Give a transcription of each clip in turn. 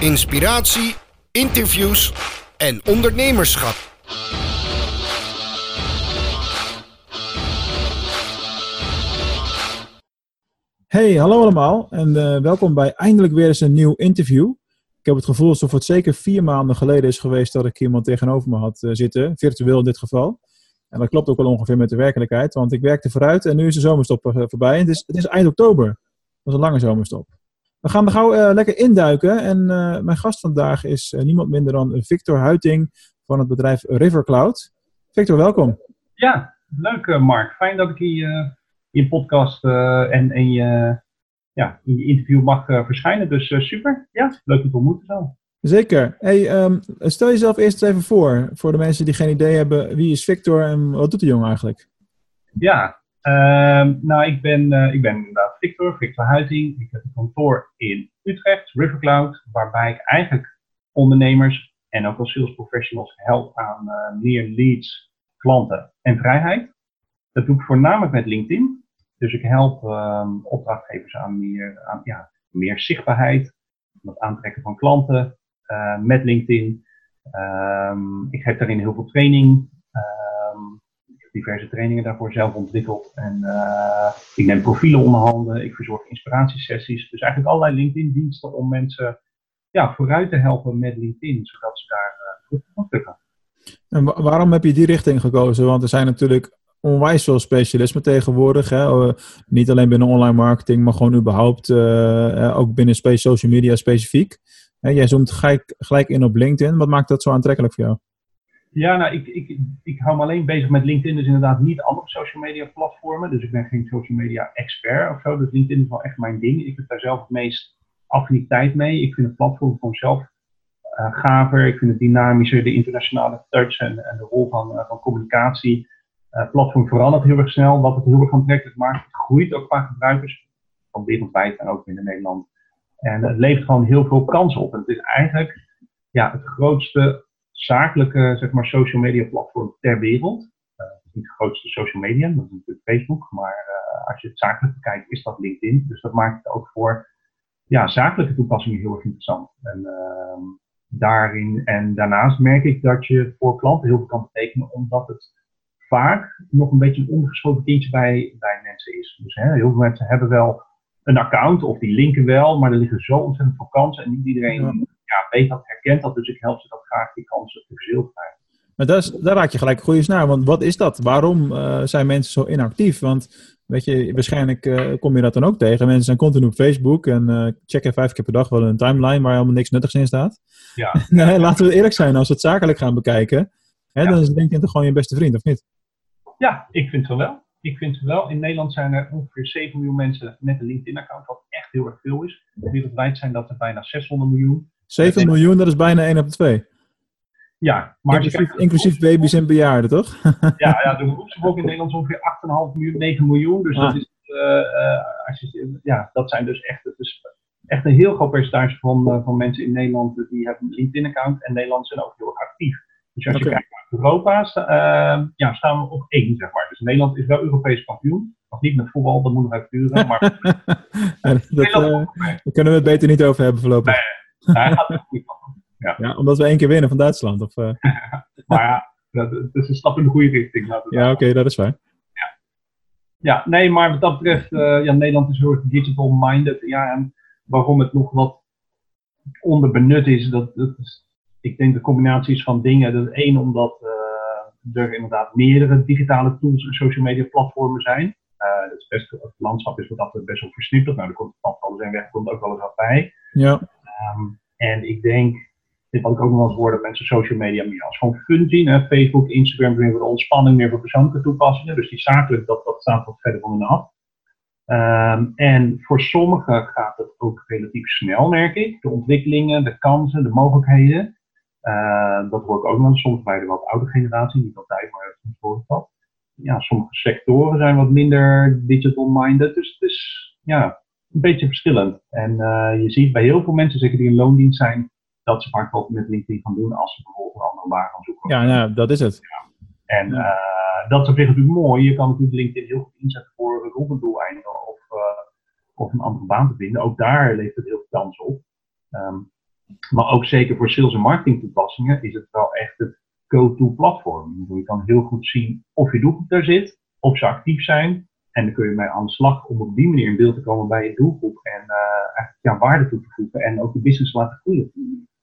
inspiratie, interviews en ondernemerschap. Hey, hallo allemaal en eh, welkom bij eindelijk weer eens een nieuw interview. Ik heb het gevoel alsof het zeker vier maanden geleden is geweest dat ik iemand tegenover me had eh, zitten, virtueel in dit geval. En dat klopt ook wel ongeveer met de werkelijkheid, want ik werkte vooruit en nu is de zomerstop eh, voorbij. Het is, het is eind oktober. Dat is een lange zomerstop. We gaan er gauw uh, lekker induiken. En uh, mijn gast vandaag is uh, niemand minder dan Victor Huiting van het bedrijf Rivercloud. Victor, welkom. Ja, leuk Mark. Fijn dat ik hier in podcast en in je, ja, in je interview mag verschijnen. Dus super. Ja, leuk je te ontmoeten zo. Zeker. Hey, um, stel jezelf eerst even voor, voor de mensen die geen idee hebben. Wie is Victor en wat doet de jongen eigenlijk? Ja, uh, nou, ik ben, uh, ik ben inderdaad Victor, Victor Huiting. Ik heb een kantoor in Utrecht, Rivercloud, waarbij ik eigenlijk ondernemers en ook als sales professionals help aan uh, meer leads, klanten en vrijheid. Dat doe ik voornamelijk met LinkedIn. Dus ik help um, opdrachtgevers aan meer, aan, ja, meer zichtbaarheid, het aantrekken van klanten uh, met LinkedIn. Um, ik geef daarin heel veel training diverse trainingen daarvoor zelf ontwikkeld. En uh, ik neem profielen onder handen, ik verzorg inspiratiesessies. Dus eigenlijk allerlei LinkedIn-diensten om mensen ja, vooruit te helpen met LinkedIn, zodat ze daar uh, goed van kunnen. En waarom heb je die richting gekozen? Want er zijn natuurlijk onwijs veel specialismen tegenwoordig. Hè? Niet alleen binnen online marketing, maar gewoon überhaupt uh, ook binnen social media specifiek. Jij zoomt gelijk in op LinkedIn. Wat maakt dat zo aantrekkelijk voor jou? Ja, nou, ik, ik, ik hou me alleen bezig met LinkedIn, dus inderdaad niet andere social media platformen. Dus ik ben geen social media expert of zo. Dus LinkedIn is wel echt mijn ding. Ik heb daar zelf het meest affiniteit mee. Ik vind het platform van zelf uh, gaver. Ik vind het dynamischer, de internationale touch en, en de rol van, uh, van communicatie. Uh, platform verandert heel erg snel. Wat het heel erg aantrekkelijk maakt, het groeit ook qua gebruikers. Van wereldwijd en ook binnen Nederland. En het levert gewoon heel veel kansen op. En het is eigenlijk ja, het grootste zakelijke zeg maar, social media platform ter wereld. Uh, het niet de grootste social media, dat is natuurlijk Facebook. Maar uh, als je het zakelijk bekijkt, is dat LinkedIn. Dus dat maakt het ook voor ja, zakelijke toepassingen heel erg interessant. En, uh, daarin, en daarnaast merk ik dat je voor klanten heel veel kan betekenen, omdat het vaak nog een beetje een ondergeschoven kindje bij, bij mensen is. Dus hè, heel veel mensen hebben wel een account of die linken wel, maar er liggen zo ontzettend veel kansen en niet iedereen ja. Weet dat, herkent dat. Dus ik help ze dat graag die kansen te verzilveren. Maar is, daar raak je gelijk een goede snaar. Want wat is dat? Waarom uh, zijn mensen zo inactief? Want weet je, waarschijnlijk uh, kom je dat dan ook tegen. Mensen zijn continu op Facebook en uh, checken vijf keer per dag wel een timeline waar helemaal niks nuttigs in staat. Ja. nee, laten we eerlijk zijn, als we het zakelijk gaan bekijken, hè, ja. dan is LinkedIn toch gewoon je beste vriend, of niet? Ja, ik vind het wel. Ik vind het wel. In Nederland zijn er ongeveer 7 miljoen mensen met een LinkedIn-account, wat echt heel erg veel is. Wereldwijd zijn dat er bijna 600 miljoen. 7 miljoen, dat is bijna 1 op 2. Ja, maar inclusief, inclusief baby's en bejaarden, toch? ja, ja, de beroepsbevolking in Nederland is ongeveer 8,5 miljoen, 9 miljoen. Dus ah. dat, is, uh, uh, als je, ja, dat zijn dus echt, het is echt een heel groot percentage van, uh, van mensen in Nederland die hebben een LinkedIn-account. En Nederland zijn ook heel actief. Dus als okay. je kijkt naar Europa, ja, staan we op één, zeg maar. Dus Nederland is wel Europees kampioen. Nog niet met voetbal, dat moet nog even duren. Maar ja, dat, daar kunnen we het beter niet over hebben voorlopig. Nee, gaat goed. Ja. ja, omdat we één keer winnen van Duitsland. Of, uh... maar ja, dat, dat, is een stap in de goede richting. Ja, oké, okay, dat is waar. Ja. ja, nee, maar wat dat betreft, uh, ja, Nederland is heel erg digital-minded. Ja, en waarom het nog wat onderbenut is, dat, dat is, ik denk de combinatie is van dingen. Dat één, omdat uh, er inderdaad meerdere digitale tools en social media platformen zijn. Het, best, het landschap is wat dat best wel versnipperd. Nou, er komt van alles en weg komt ook wel eens wat bij. Ja. Um, en ik denk, dit had ik ook nog wel eens horen, dat mensen social media meer als gewoon fun zien. Hè? Facebook, Instagram meer voor de ontspanning, meer voor persoonlijke toepassingen. Dus die zakelijk, dat, dat staat wat verder van hun af. Um, en voor sommigen gaat het ook relatief snel, merk ik. De ontwikkelingen, de kansen, de mogelijkheden. Uh, dat hoor ik ook nog soms bij de wat oude generatie, niet altijd, maar soms hoor. Ja, sommige sectoren zijn wat minder digital-minded. Dus het is ja, een beetje verschillend. En uh, je ziet bij heel veel mensen, zeker die in loondienst zijn, dat ze vaak wat met LinkedIn gaan doen als ze bijvoorbeeld een andere baan gaan zoeken. Ja, nou, dat is het. Ja. En uh, dat is op zich natuurlijk mooi. Je kan natuurlijk LinkedIn heel goed inzetten voor doeleinden of, uh, of een andere baan te vinden. Ook daar levert het heel veel kans op. Um, Maar ook zeker voor sales en marketing toepassingen is het wel echt het go-to platform. Je kan heel goed zien of je doelgroep daar zit, of ze actief zijn. En dan kun je mee aan de slag om op die manier in beeld te komen bij je doelgroep en uh, eigenlijk ja, waarde toe te voegen en ook de business laten groeien.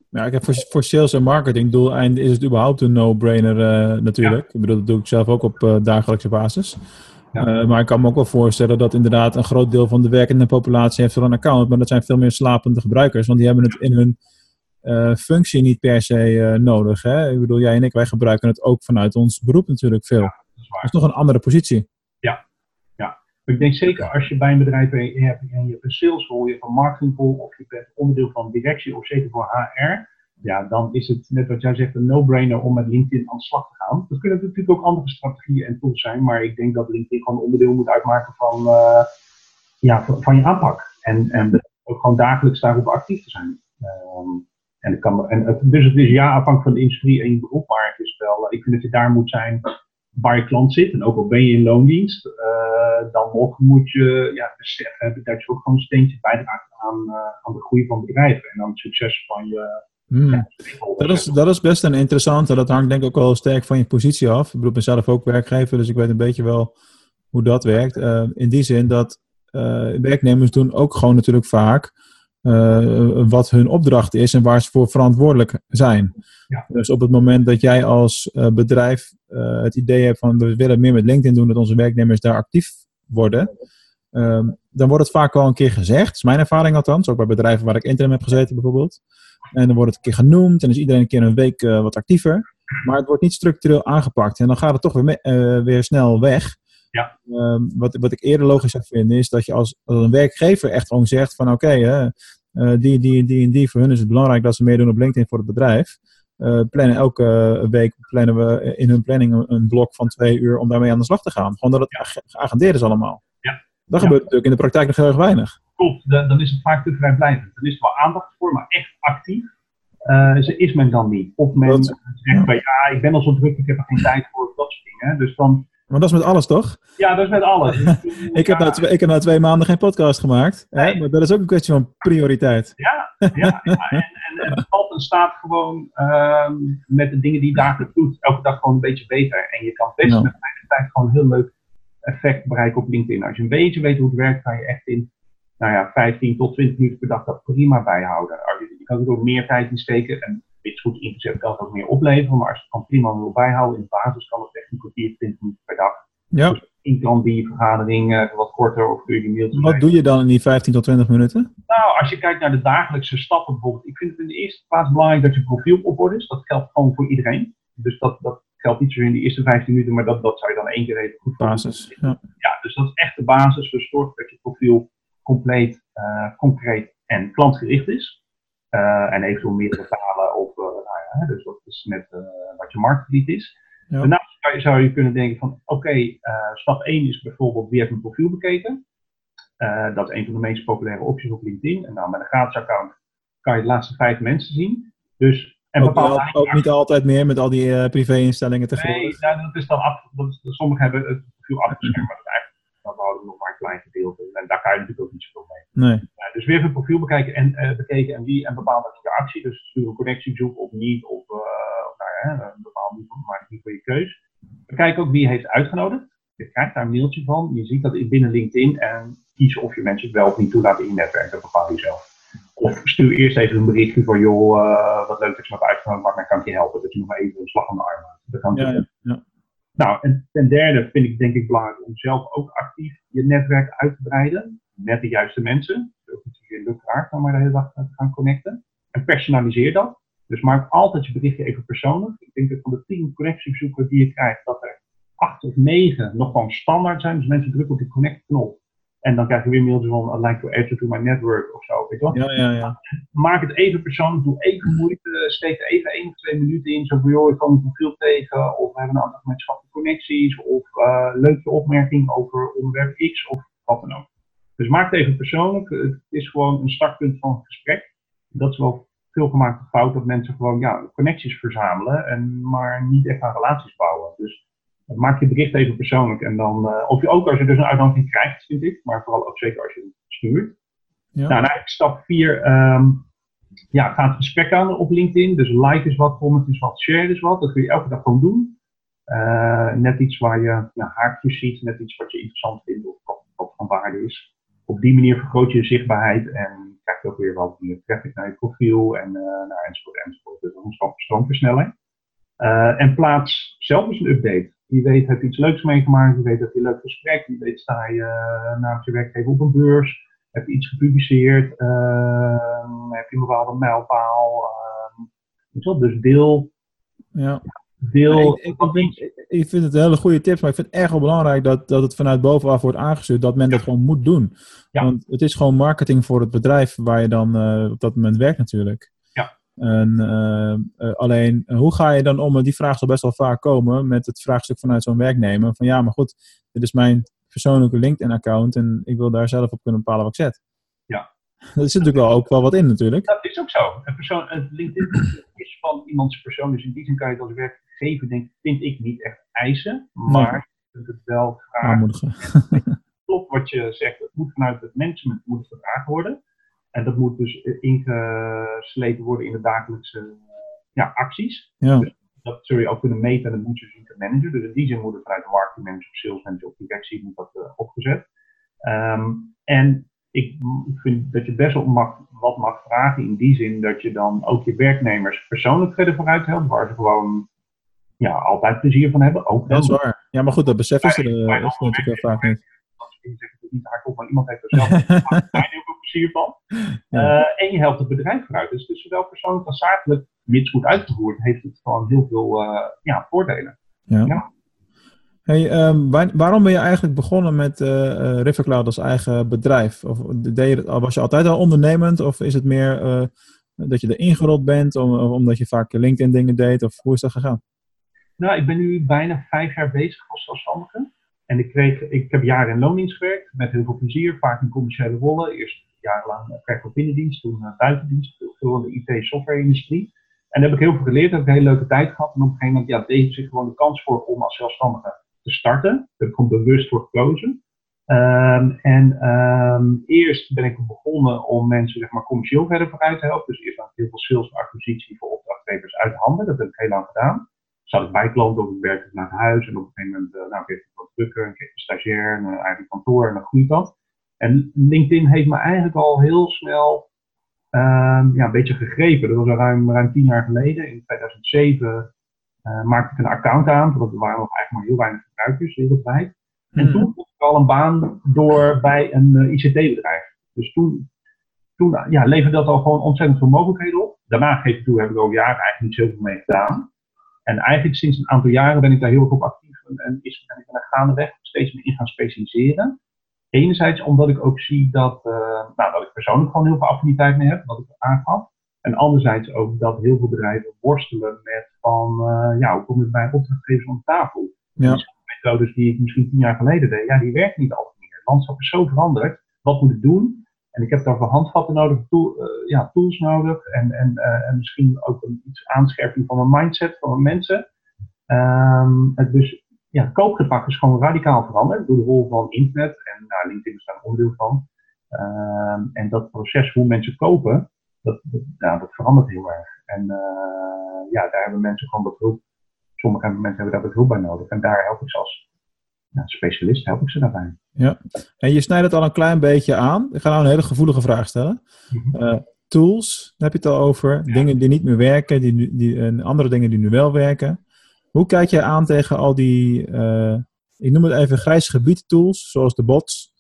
Ja, ik heb voor, voor sales en marketing doeleind is het überhaupt een no-brainer uh, natuurlijk. Ik bedoel, dat doe ik zelf ook op uh, dagelijkse basis. Ja. maar ik kan me ook wel voorstellen dat inderdaad een groot deel van de werkende populatie heeft wel een account, maar dat zijn veel meer slapende gebruikers, want die hebben het in hun uh, functie niet per se uh, nodig. Hè? Ik bedoel, jij en ik, wij gebruiken het ook vanuit ons beroep natuurlijk veel. Ja, dat, is dat, is nog een andere positie. Ja, Ik denk zeker als je bij een bedrijf hebt en je hebt een salesrol, je hebt een marketingrol of je bent onderdeel van directie of zeker voor HR. Ja, dan is het net wat jij zegt een no-brainer om met LinkedIn aan de slag te gaan. Dat kunnen natuurlijk ook andere strategieën en tools zijn, maar ik denk dat LinkedIn gewoon onderdeel moet uitmaken van, uh, ja, van, je aanpak. En, en ook gewoon dagelijks daarop actief te zijn. Um, en het kan, en het, dus het is ja afhankelijk van de industrie en je beroep, maar het is wel, ik vind dat je daar moet zijn waar je klant zit. En ook al ben je in loondienst, uh, dan nog moet je ja, beseffen dat je ook gewoon een steentje bijdraagt aan, uh, aan de groei van bedrijven en aan het succes van je. Hmm. Ja, dat, is, dat is best een interessante. Dat hangt denk ik ook wel sterk van je positie af. Ik bedoel, ik ben zelf ook werkgever, dus ik weet een beetje wel hoe dat werkt. Uh, in die zin dat werknemers doen ook gewoon natuurlijk vaak uh, wat hun opdracht is en waar ze voor verantwoordelijk zijn. Ja. Dus op het moment dat jij als uh, bedrijf uh, het idee hebt van we willen meer met LinkedIn doen, dat onze werknemers daar actief worden, ehm, dan wordt het vaak wel een keer gezegd. Dat is mijn ervaring althans, ook bij bedrijven waar ik interim heb gezeten bijvoorbeeld. En dan wordt het een keer genoemd en is iedereen een keer een week wat actiever. Maar het wordt niet structureel aangepakt en dan gaat het toch weer, weer snel weg. Ja. Uh, wat, wat ik eerder logisch zou vinden is dat je als, als een werkgever echt gewoon zegt van oké, okay, uh, die, die, die en die, voor hun is het belangrijk dat ze meedoen op LinkedIn voor het bedrijf. Uh, plannen elke week plannen we in hun planning een, een, blok van twee uur om daarmee aan de slag te gaan. Gewoon dat het geagendeerd is allemaal. Ja. Dat gebeurt natuurlijk in de praktijk nog heel erg weinig. Klopt, dan is het vaak te vrijblijvend. Dan is er wel aandacht voor, maar echt actief uh, is men dan niet. Of men dat, zegt van ja, ik ben al zo druk, ik heb er geen tijd voor, dat soort dingen. Dus dan maar dat is met alles, toch? Ja, dat is met alles. ik, heb nou twee, ik heb nou twee maanden geen podcast gemaakt. Hè? Maar dat is ook een kwestie van prioriteit. Ja, ja, ja. En, en, het valt en staat gewoon uh, met de dingen die je dagelijks doet. Elke dag gewoon een beetje beter. En je kan best met eigen tijd gewoon een heel leuk effect bereiken op LinkedIn. Als je een beetje weet hoe het werkt, kan je echt in nou ja, 15 tot 20 minuten per dag dat prima bijhouden. Je kan er ook meer tijd in steken. En dit goed ingezet kan het ook meer opleveren. Maar als je het kan prima wil bijhouden in de basis, kan het echt een kwartier, 20 minuten per dag. Ja. Dus in kan die vergadering uh, wat korter of kun je die mailtjes. Wat doe je dan in die 15 tot 20 minuten? Nou, als je kijkt naar de dagelijkse stappen bijvoorbeeld. Ik vind het in de eerste plaats belangrijk dat je profiel op orde is. Dat geldt gewoon voor iedereen. Dus dat, dat geldt niet zo in de eerste 15 minuten, maar dat, dat zou je dan één keer even goed Basis. Ja. ja, dus dat is echt de basis. Dus zorg dat je profiel compleet, uh, concreet en klantgericht is. Uh, en eventueel meerdere talen of nou ja, dus dat is net wat je marktgebied is. Ja. Daarnaast zou je, zou je, kunnen denken van oké, okay, stap 1 is bijvoorbeeld wie heeft mijn profiel bekeken. Dat is een van de meest populaire opties op LinkedIn. En nou, met een gratis account kan je de laatste vijf mensen zien. Dus, en ook, wel, ook niet altijd meer met al die privé-instellingen tegenwoordig. Nee, nou, dat is dan af, dat is, sommigen hebben het profiel afgeschermd, maar dat, eigenlijk, dat houden we nog maar een klein gedeelte. En daar kan je natuurlijk ook niet zoveel mee. Nee. Dus weer even een profiel bekijken en, bekeken en wie en bepaalde actie. Dus stuur een connectiezoek of niet, of, of nou, ja, een bepaald niveau, maar niet voor je keus. We kijken ook wie heeft uitgenodigd. Je krijgt daar een mailtje van. Je ziet dat binnen LinkedIn en kies of je mensen het wel of niet toelaat in je netwerk. Dat bepaal je zelf. Of stuur eerst even een berichtje van, joh, uh, wat leuk dat je me hebt uitgenodigd, maar kan ik je helpen. Dat je nog even een slag aan de arm maakt. Dat kan ja, ja, ja. Nou, en ten derde vind ik denk ik belangrijk om zelf ook actief je netwerk uit te breiden. Met de juiste mensen. Dus ook niet zozeer lukraak om maar de hele dag te gaan connecten. En personaliseer dat. Dus maak altijd je berichtje even persoonlijk. Ik denk dat van de tien connectiebezoeken die je krijgt, dat er acht of negen nog gewoon standaard zijn. Dus mensen drukken op die connect-knop. En dan krijg je weer mailtjes van, I'd like to add you to my network of zo. Weet je Ja, ja, ja. Maak het even persoonlijk, doe even moeite, steek er even één of twee minuten in. Zo van, joh, ik kom een profiel tegen, of we hebben een aantal gemeenschappelijke connecties, of uh, leuke opmerking over onderwerp X, of wat dan ook. Dus maak het even persoonlijk. Het is gewoon een startpunt van het gesprek. Dat is wel veel gemaakte fout dat mensen gewoon ja, connecties verzamelen, en maar niet echt aan relaties bouwen. Dus maak je bericht even persoonlijk. En dan, uh, of je ook als je dus een uitnodiging krijgt, vind ik, maar vooral ook zeker als je het stuurt. Ja. Nou, nou stap 4, um, ja, ga het gesprek aan op LinkedIn. Dus like is wat, comment is wat, share is wat. Dat kun je elke dag gewoon doen. Uh, net iets waar je ja, haakjes ziet, net iets wat je interessant vindt of wat van waarde is. Op die manier vergroot je je zichtbaarheid en krijg je ook weer wat meer traffic naar je profiel en uh, nou, enzovoort enzovoort. Dus dat is een stroomversnelling. Uh, en plaats zelf eens een update. Je weet, heb je iets leuks meegemaakt, je weet dat je een leuk gesprek, je weet, sta je uh, namens je werkgever op een beurs, heb je iets gepubliceerd, heb je een bepaalde mijlpaal. Dus deel. Ja. Deel. Ik, ik, ik, ik, vind het een hele goede tips, maar ik vind het erg wel belangrijk dat, dat het vanuit bovenaf wordt aangestuurd, dat men dat gewoon moet doen. Ja. Want het is gewoon marketing voor het bedrijf waar je dan uh, op dat moment werkt natuurlijk. Ja. En, uh, uh, alleen, hoe ga je dan om, die vraag zal best wel vaak komen met het vraagstuk vanuit zo'n werknemer, van ja, maar goed, dit is mijn persoonlijke LinkedIn-account en ik wil daar zelf op kunnen bepalen wat ik zet. Ja. Er zit natuurlijk wel ook wel wat in natuurlijk. Dat is ook zo. Een persoon, een LinkedIn is van iemands persoon, dus in die zin kan je het als werkgever, denk, vind ik, niet echt eisen, maar nee. je kunt het wel vragen. Aanmoedigen. Klopt wat je zegt, het moet vanuit het management moet het gevraagd worden. En dat moet dus ingeslepen worden in de dagelijkse ja, acties. Ja. Dus dat zul je ook kunnen meten en dat moet je zien te managen. Dus in die zin moet het vanuit de marketing manager of sales manager of directie moet dat uh, opgezet. Um, en ik vind dat je best wel mag, wat mag vragen in die zin dat je dan ook je werknemers persoonlijk verder vooruit helpt, waar ze gewoon ja, altijd plezier van hebben. Ook dat is waar. Ja, maar goed, dat beseffen ze er is natuurlijk heel vaak niet. Ik zeg het niet hardop, maar iemand heeft er zelf heel veel plezier van. Ja. Uh, en je helpt het bedrijf vooruit. Dus, dus zowel persoonlijk als zakelijk, mits goed uitgevoerd, heeft het gewoon heel veel uh, ja, voordelen. Ja. Hey, um, waar, waarom ben je eigenlijk begonnen met uh, Rivercloud als eigen bedrijf? Of deed je, was je altijd al ondernemend of is het meer dat je erin gerold bent om, omdat je vaak LinkedIn dingen deed? Of hoe is dat gegaan? Nou, ik ben nu bijna vijf jaar bezig als zelfstandige. En ik, kreeg, ik heb jaren in loondienst gewerkt, met heel veel plezier, vaak in commerciële rollen. Eerst jarenlang werk op binnendienst, toen buitendienst, veel in de IT-software-industrie. En daar heb ik heel veel geleerd, heb ik een hele leuke tijd gehad. En op een gegeven moment ja, deed zich gewoon de kans voor om als zelfstandige te starten. Daar heb ik gewoon bewust voor gekozen. Um, en um, eerst ben ik begonnen om mensen zeg maar, commercieel verder vooruit te helpen. Dus eerst had ik heel veel sales en acquisitie voor opdrachtgevers uit handen. Dat heb ik heel lang gedaan. Zat ik bij klanten of ik werkte naar huis. En op een gegeven moment, uh, nou, kreeg ik wat drukker. Ik kreeg een stagiair, een eigen kantoor en dan groeit dat. En LinkedIn heeft me eigenlijk al heel snel um, ja, een beetje gegrepen. Dat was al ruim, ruim tien jaar geleden. In 2007 uh, maakte ik een account aan. Want er waren nog eigenlijk maar heel weinig gebruikers wereldwijd. En toen vond ik al een baan door bij een uh, ICT-bedrijf. Dus toen, toen ja, leverde dat al gewoon ontzettend veel mogelijkheden op. Daarna geef ik toe, heb ik ook jaren eigenlijk niet zoveel mee gedaan. En eigenlijk sinds een aantal jaren ben ik daar heel erg op actief en, is, ben ik er gaandeweg steeds meer in gaan specialiseren. Enerzijds omdat ik ook zie dat, uh, nou, dat ik persoonlijk gewoon heel veel affiniteit mee heb, wat ik aangaf. En anderzijds ook dat heel veel bedrijven worstelen met van, uh, ja, hoe kom ik bij opdrachtgevers om tafel? Ja. Dus methodes die ik misschien tien jaar geleden deed, ja, die werken niet altijd meer. Het landschap is zo veranderd. Wat moet ik doen? En ik heb daarvoor handvatten nodig, uh, ja, tools nodig en, en, uh, en misschien ook een iets aanscherping van mijn mindset van mijn mensen. Um, het dus ja, koopgedrag is gewoon radicaal veranderd door de rol van internet en nou, LinkedIn is daar een onderdeel van. Um, en dat proces hoe mensen kopen, dat, dat, dat verandert heel erg. En uh, ja, daar hebben mensen gewoon wat. Sommige mensen hebben daar wat bij nodig. En daar help ik ze als ja, specialist help ik ze daarbij. Ja, en je snijdt het al een klein beetje aan. Ik ga nou een hele gevoelige vraag stellen. Mhm. Uh, tools, daar heb je het al over. Ja. Dingen die niet meer werken, die, die, en andere dingen die nu wel werken. Hoe kijk jij aan tegen al die, uh, ik noem het even grijs gebied tools, zoals de bots.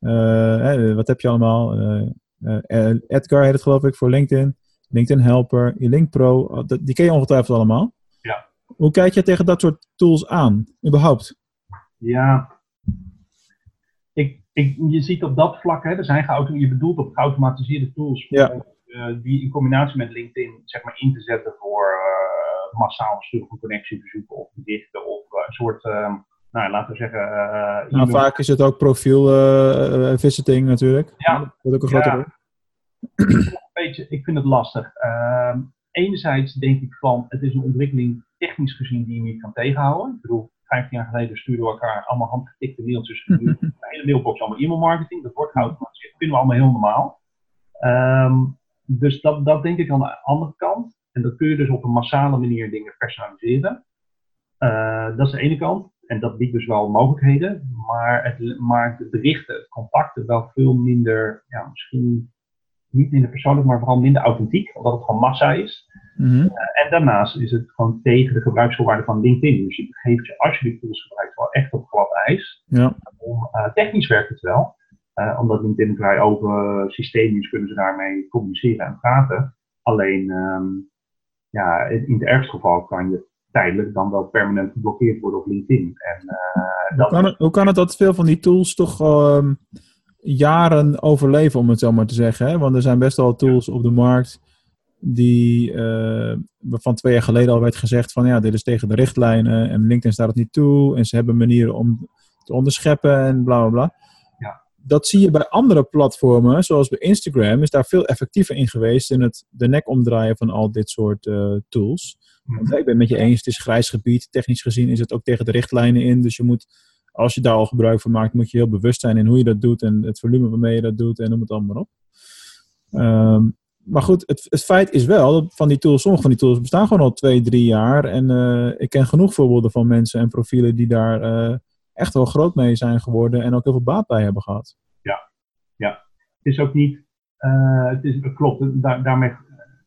Uh, hè, wat heb je allemaal? Edgar heet het geloof ik voor LinkedIn. LinkedIn Helper, Link Pro, dat- die ken je ongetwijfeld allemaal. Ja. Hoe kijk je tegen dat soort tools aan, überhaupt? Ja, ik, ik, je ziet op dat vlak, hè, er zijn je bedoelt op geautomatiseerde tools Ja. uh, die in combinatie met LinkedIn zeg maar, in te zetten voor uh, massaal sturen van connectieverzoeken of berichten of uh, een soort, nou laten we zeggen. Nou, vaak is het ook profiel eh, eh, visiting natuurlijk. Ja. Dat wordt ook een grote Ja. rol. Weet je, ik vind het lastig. Ehm, enerzijds denk ik van, het is een ontwikkeling technisch gezien die je niet kan tegenhouden. Ik bedoel, 15 jaar geleden stuurden we elkaar allemaal handgetikte mailtjes. Nu de hele mailbox allemaal e-mailmarketing. Dat wordt geautomatiseerd. Dat vinden we allemaal heel normaal. Ehm, dus dat, dat denk ik aan de andere kant. En dan kun je dus op een massale manier dingen personaliseren. Uh, dat is de ene kant. En dat biedt dus wel mogelijkheden. Maar het maakt de berichten, het contacten wel veel minder, ja, misschien niet minder persoonlijk, maar vooral minder authentiek. Omdat het gewoon massa is. Mhm. Uh, en daarnaast is het gewoon tegen de gebruiksvoorwaarden van LinkedIn. Dus je geeft je, als je die tools gebruikt, wel echt op glad ijs. Ja. Om, uh, technisch werkt het wel. Uh, omdat LinkedIn een vrij open systeem is, kunnen ze daarmee communiceren en praten. Alleen, um, ja, in het ergste geval kan je tijdelijk dan wel permanent geblokkeerd worden op LinkedIn. En, hoe, kan het, hoe kan het dat veel van die tools toch uh, jaren overleven, om het zo maar te zeggen? Hè? Want er zijn best wel tools op de markt die, uh, waarvan twee jaar geleden al werd gezegd van ja, dit is tegen de richtlijnen en LinkedIn staat het niet toe en ze hebben manieren om te onderscheppen en bla bla bla. Ja. Dat zie je bij andere platformen, zoals bij Instagram, is daar veel effectiever in geweest in het de nek omdraaien van al dit soort uh, tools. Want ik ben het met je eens, het is grijs gebied. Technisch gezien is het ook tegen de richtlijnen in. Dus je moet, als je daar al gebruik van maakt, moet je heel bewust zijn in hoe je dat doet en het volume waarmee je dat doet en noem het allemaal op. Um, maar goed, het, het, feit is wel dat van die tools, sommige van die tools bestaan gewoon al twee, drie jaar. En uh, ik ken genoeg voorbeelden van mensen en profielen die daar uh, echt wel groot mee zijn geworden en ook heel veel baat bij hebben gehad. Ja, ja. Het is ook niet, uh, het, is, klopt, daar, daarmee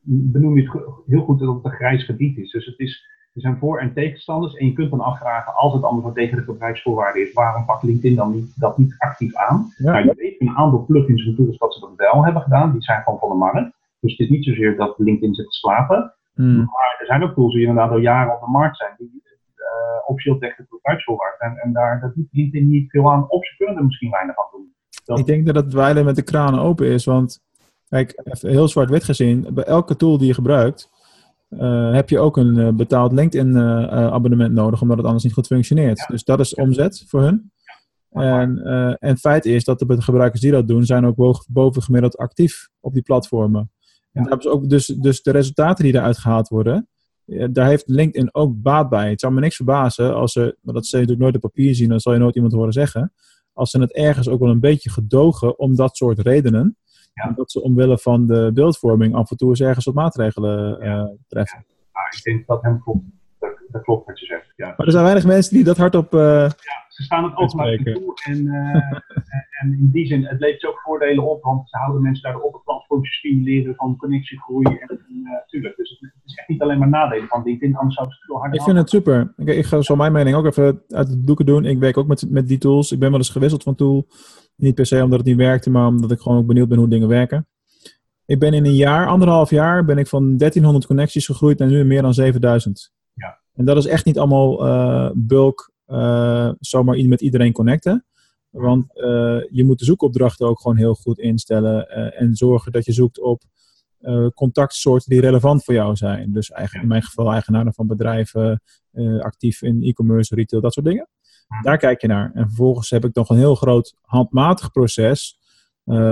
benoem je het heel goed dat het een grijs gebied is. Dus het is, er zijn voor- en tegenstanders. En je kunt dan afvragen, als het allemaal tegen de gebruiksvoorwaarden is, waarom pakt LinkedIn dan niet, dat niet actief aan? Ja. Nou, je weet een aantal plugins en tools dat ze dat wel hebben gedaan. Die zijn gewoon van de markt. Dus het is niet zozeer dat LinkedIn zit te slapen. Hmm. Maar er zijn ook tools die inderdaad al jaren op de markt zijn. Die uh, officieel tegen de gebruiksvoorwaarden zijn. En daar dat doet LinkedIn niet veel aan. Of ze kunnen er misschien weinig aan doen. Dat... Ik denk dat het wijlen met de kranen open is. Want Kijk, even heel zwart-wit gezien, bij elke tool die je gebruikt, uh, heb je ook een uh, betaald LinkedIn-abonnement uh, nodig, omdat het anders niet goed functioneert. Ja. Dus dat is omzet voor hun. En, en feit is dat de gebruikers die dat doen, zijn ook boven, boven gemiddeld actief op die platformen. En daar hebben ze ook dus, dus de resultaten die eruit gehaald worden, daar heeft LinkedIn ook baat bij. Het zou me niks verbazen als ze, maar dat ze natuurlijk nooit op papier zien, dat zal je nooit iemand horen zeggen, als ze het ergens ook wel een beetje gedogen om dat soort redenen. Ja. Dat ze omwille van de beeldvorming af en toe eens ergens wat maatregelen uh, treffen. Ja, ik denk dat hem klopt. Dat, klopt wat je zegt. Ja. Maar er zijn weinig mensen die dat hardop. Uh, ja, ze staan het automatisch toe. En, uh, en in die zin, het levert ook voordelen op, want ze houden mensen daardoor op het platform te stimuleren van connectiegroei. En natuurlijk. Dus het is echt niet alleen maar nadelen van LinkedIn, anders zou het veel harder Ik vind het super. Ik, ik ga zo mijn mening ook even uit de doeken doen. Ik werk ook met, met die tools. Ik ben wel eens gewisseld van tool. Niet per se omdat het niet werkte, maar omdat ik gewoon ook benieuwd ben hoe dingen werken. Ik ben in een jaar, anderhalf jaar, ben ik van 1300 connecties gegroeid naar nu meer dan 7000. En dat is echt niet allemaal uh, bulk, uh, zomaar met iedereen connecten. Want uh, je moet de zoekopdrachten ook gewoon heel goed instellen en zorgen dat je zoekt op contactsoorten die relevant voor jou zijn. Dus eigen, in mijn geval eigenaren van bedrijven, actief in e-commerce, retail, dat soort dingen. Daar kijk je naar. En vervolgens heb ik nog een heel groot handmatig proces.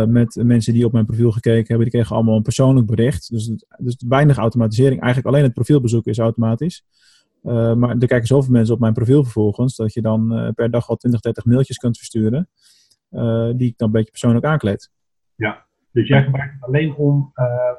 Met mensen die op mijn profiel gekeken hebben. Die kregen allemaal een persoonlijk bericht. Dus, dus weinig automatisering. Eigenlijk alleen het profielbezoek is automatisch. Uh, maar er kijken zoveel mensen op mijn profiel vervolgens. Dat je dan uh, per dag al 20, 30 mailtjes kunt versturen. die ik dan een beetje persoonlijk aankleed. Ja, dus jij gebruikt het alleen om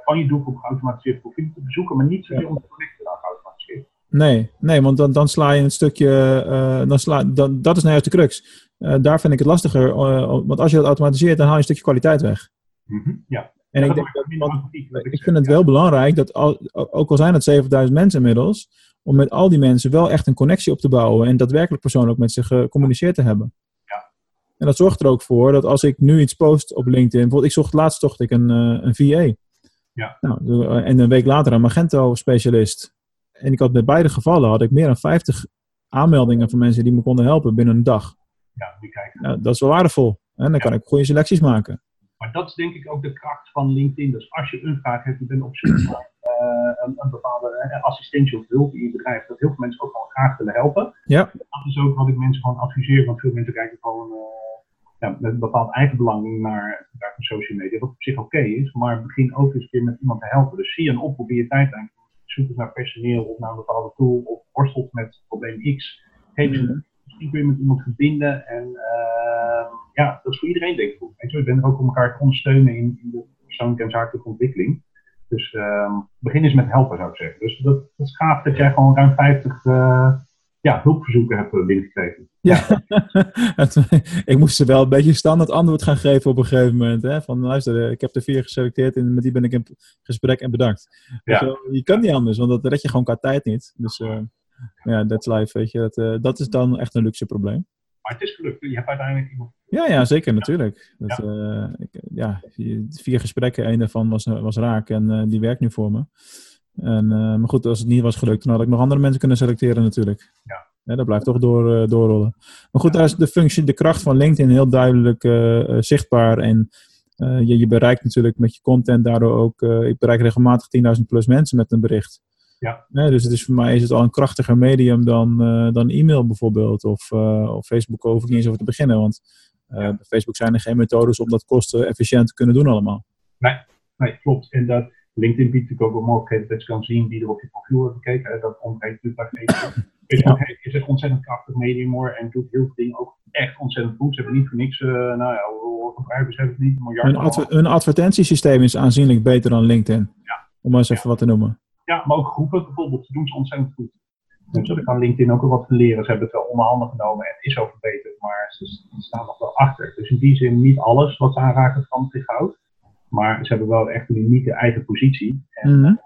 van je doelgroep geautomatiseerd profiel te bezoeken. Maar niet zozeer om te connecten naar geautomatiseerd. Nee, nee, want dan, dan sla je een stukje. Uh, dan sla, dan, dat is nou juist de crux. Uh, daar vind ik het lastiger. Uh, want als je dat automatiseert, dan haal je een stukje kwaliteit weg. Mm -hmm, ja. En ik, denk dat, want, ik vind het wel belangrijk dat, al, ook al zijn het 7000 mensen inmiddels, om met al die mensen wel echt een connectie op te bouwen en daadwerkelijk persoonlijk met ze gecommuniceerd te hebben. Ja. En dat zorgt er ook voor dat als ik nu iets post op LinkedIn, bijvoorbeeld, ik zocht laatst zocht ik een, een VA. Ja. Nou, en een week later een Magento-specialist. En ik had bij beide gevallen had ik meer dan 50 aanmeldingen van mensen die me konden helpen binnen een dag. Ja, die kijken. Nou, dat is wel waardevol. En dan ja. kan ik goede selecties maken. Maar dat is denk ik ook de kracht van LinkedIn. Dus als je een vraag hebt, je bent op zoek naar een, een, bepaalde uh, assistentie of hulp in je bedrijf, dat heel veel mensen ook gewoon graag willen helpen. Ja. Dat is ook wat ik mensen gewoon adviseer, want veel mensen kijken gewoon uh, ja, met een bepaald eigenbelang naar, naar social media, wat op zich oké okay is, maar begin ook eens een keer met iemand te helpen. Dus zie een op, probeer je tijdlijn zoek eens naar personeel of naar een bepaalde tool of worstelt met probleem X. Geef mm -hmm. Misschien kun je met iemand verbinden en uh, ja, dat is voor iedereen denk ik goed. Weet je, je bent ook om elkaar te ondersteunen in, in de persoonlijke en zakelijke ontwikkeling. Dus ehm, begin eens met helpen, zou ik zeggen. Dus dat, dat is gaaf dat jij gewoon ruim 50 uh, ja, hulpverzoeken hebt binnengekregen. Ja, ik moest ze wel een beetje standaard antwoord gaan geven op een gegeven moment. Hè? Van luister, ik heb er vier geselecteerd en met die ben ik in gesprek en bedankt. Ja. Dus, je kan niet anders, want dat red je gewoon qua tijd niet. Dus ja, that's life, weet je. Dat, dat is dan echt een luxe probleem. Maar het is gelukt. Je hebt uiteindelijk iemand. Ja, ja zeker, natuurlijk. Dat, ja. Uh, ik, ja, vier gesprekken, een daarvan was, was raak en die werkt nu voor me. En, maar goed, als het niet was gelukt, dan had ik nog andere mensen kunnen selecteren natuurlijk. Ja. Ja, dat blijft toch door, uh, doorrollen. Maar goed, daar is de functie, de kracht van LinkedIn heel duidelijk uh, zichtbaar. En je, je, bereikt natuurlijk met je content daardoor ook. ik bereik regelmatig 10.000 plus mensen met een bericht. Ja. dus het is, voor mij is het al een krachtiger medium dan, dan e-mail bijvoorbeeld. Of, of Facebook hoef ik niet eens over te beginnen. Want bij Facebook zijn er geen methodes om dat kosten efficiënt te kunnen doen allemaal. Nee, nee klopt. En dat, LinkedIn biedt natuurlijk ook een mogelijkheid dat je kan zien wie er op je profiel heeft gekeken. Dat ontbreekt natuurlijk bij Facebook. Facebook ja. is een ontzettend krachtig medium hoor en doet heel veel dingen ook echt ontzettend goed. Ze hebben niet voor niks, uh, nou ja, hoeveel gebruikers hebben het niet? Een miljard. Hun, adver hun, advertentiesysteem is aanzienlijk beter dan LinkedIn. Ja. Om maar eens even ja. wat te noemen. Ja, maar ook groepen bijvoorbeeld, doen ze ontzettend goed. Dus daar kan LinkedIn ook wel wat van leren. Ze hebben het wel onder handen genomen en is al verbeterd, maar ze, staan nog wel achter. Dus in die zin niet alles wat ze aanraken van zich houdt. Maar ze hebben wel echt een unieke eigen positie. En, mm -hmm.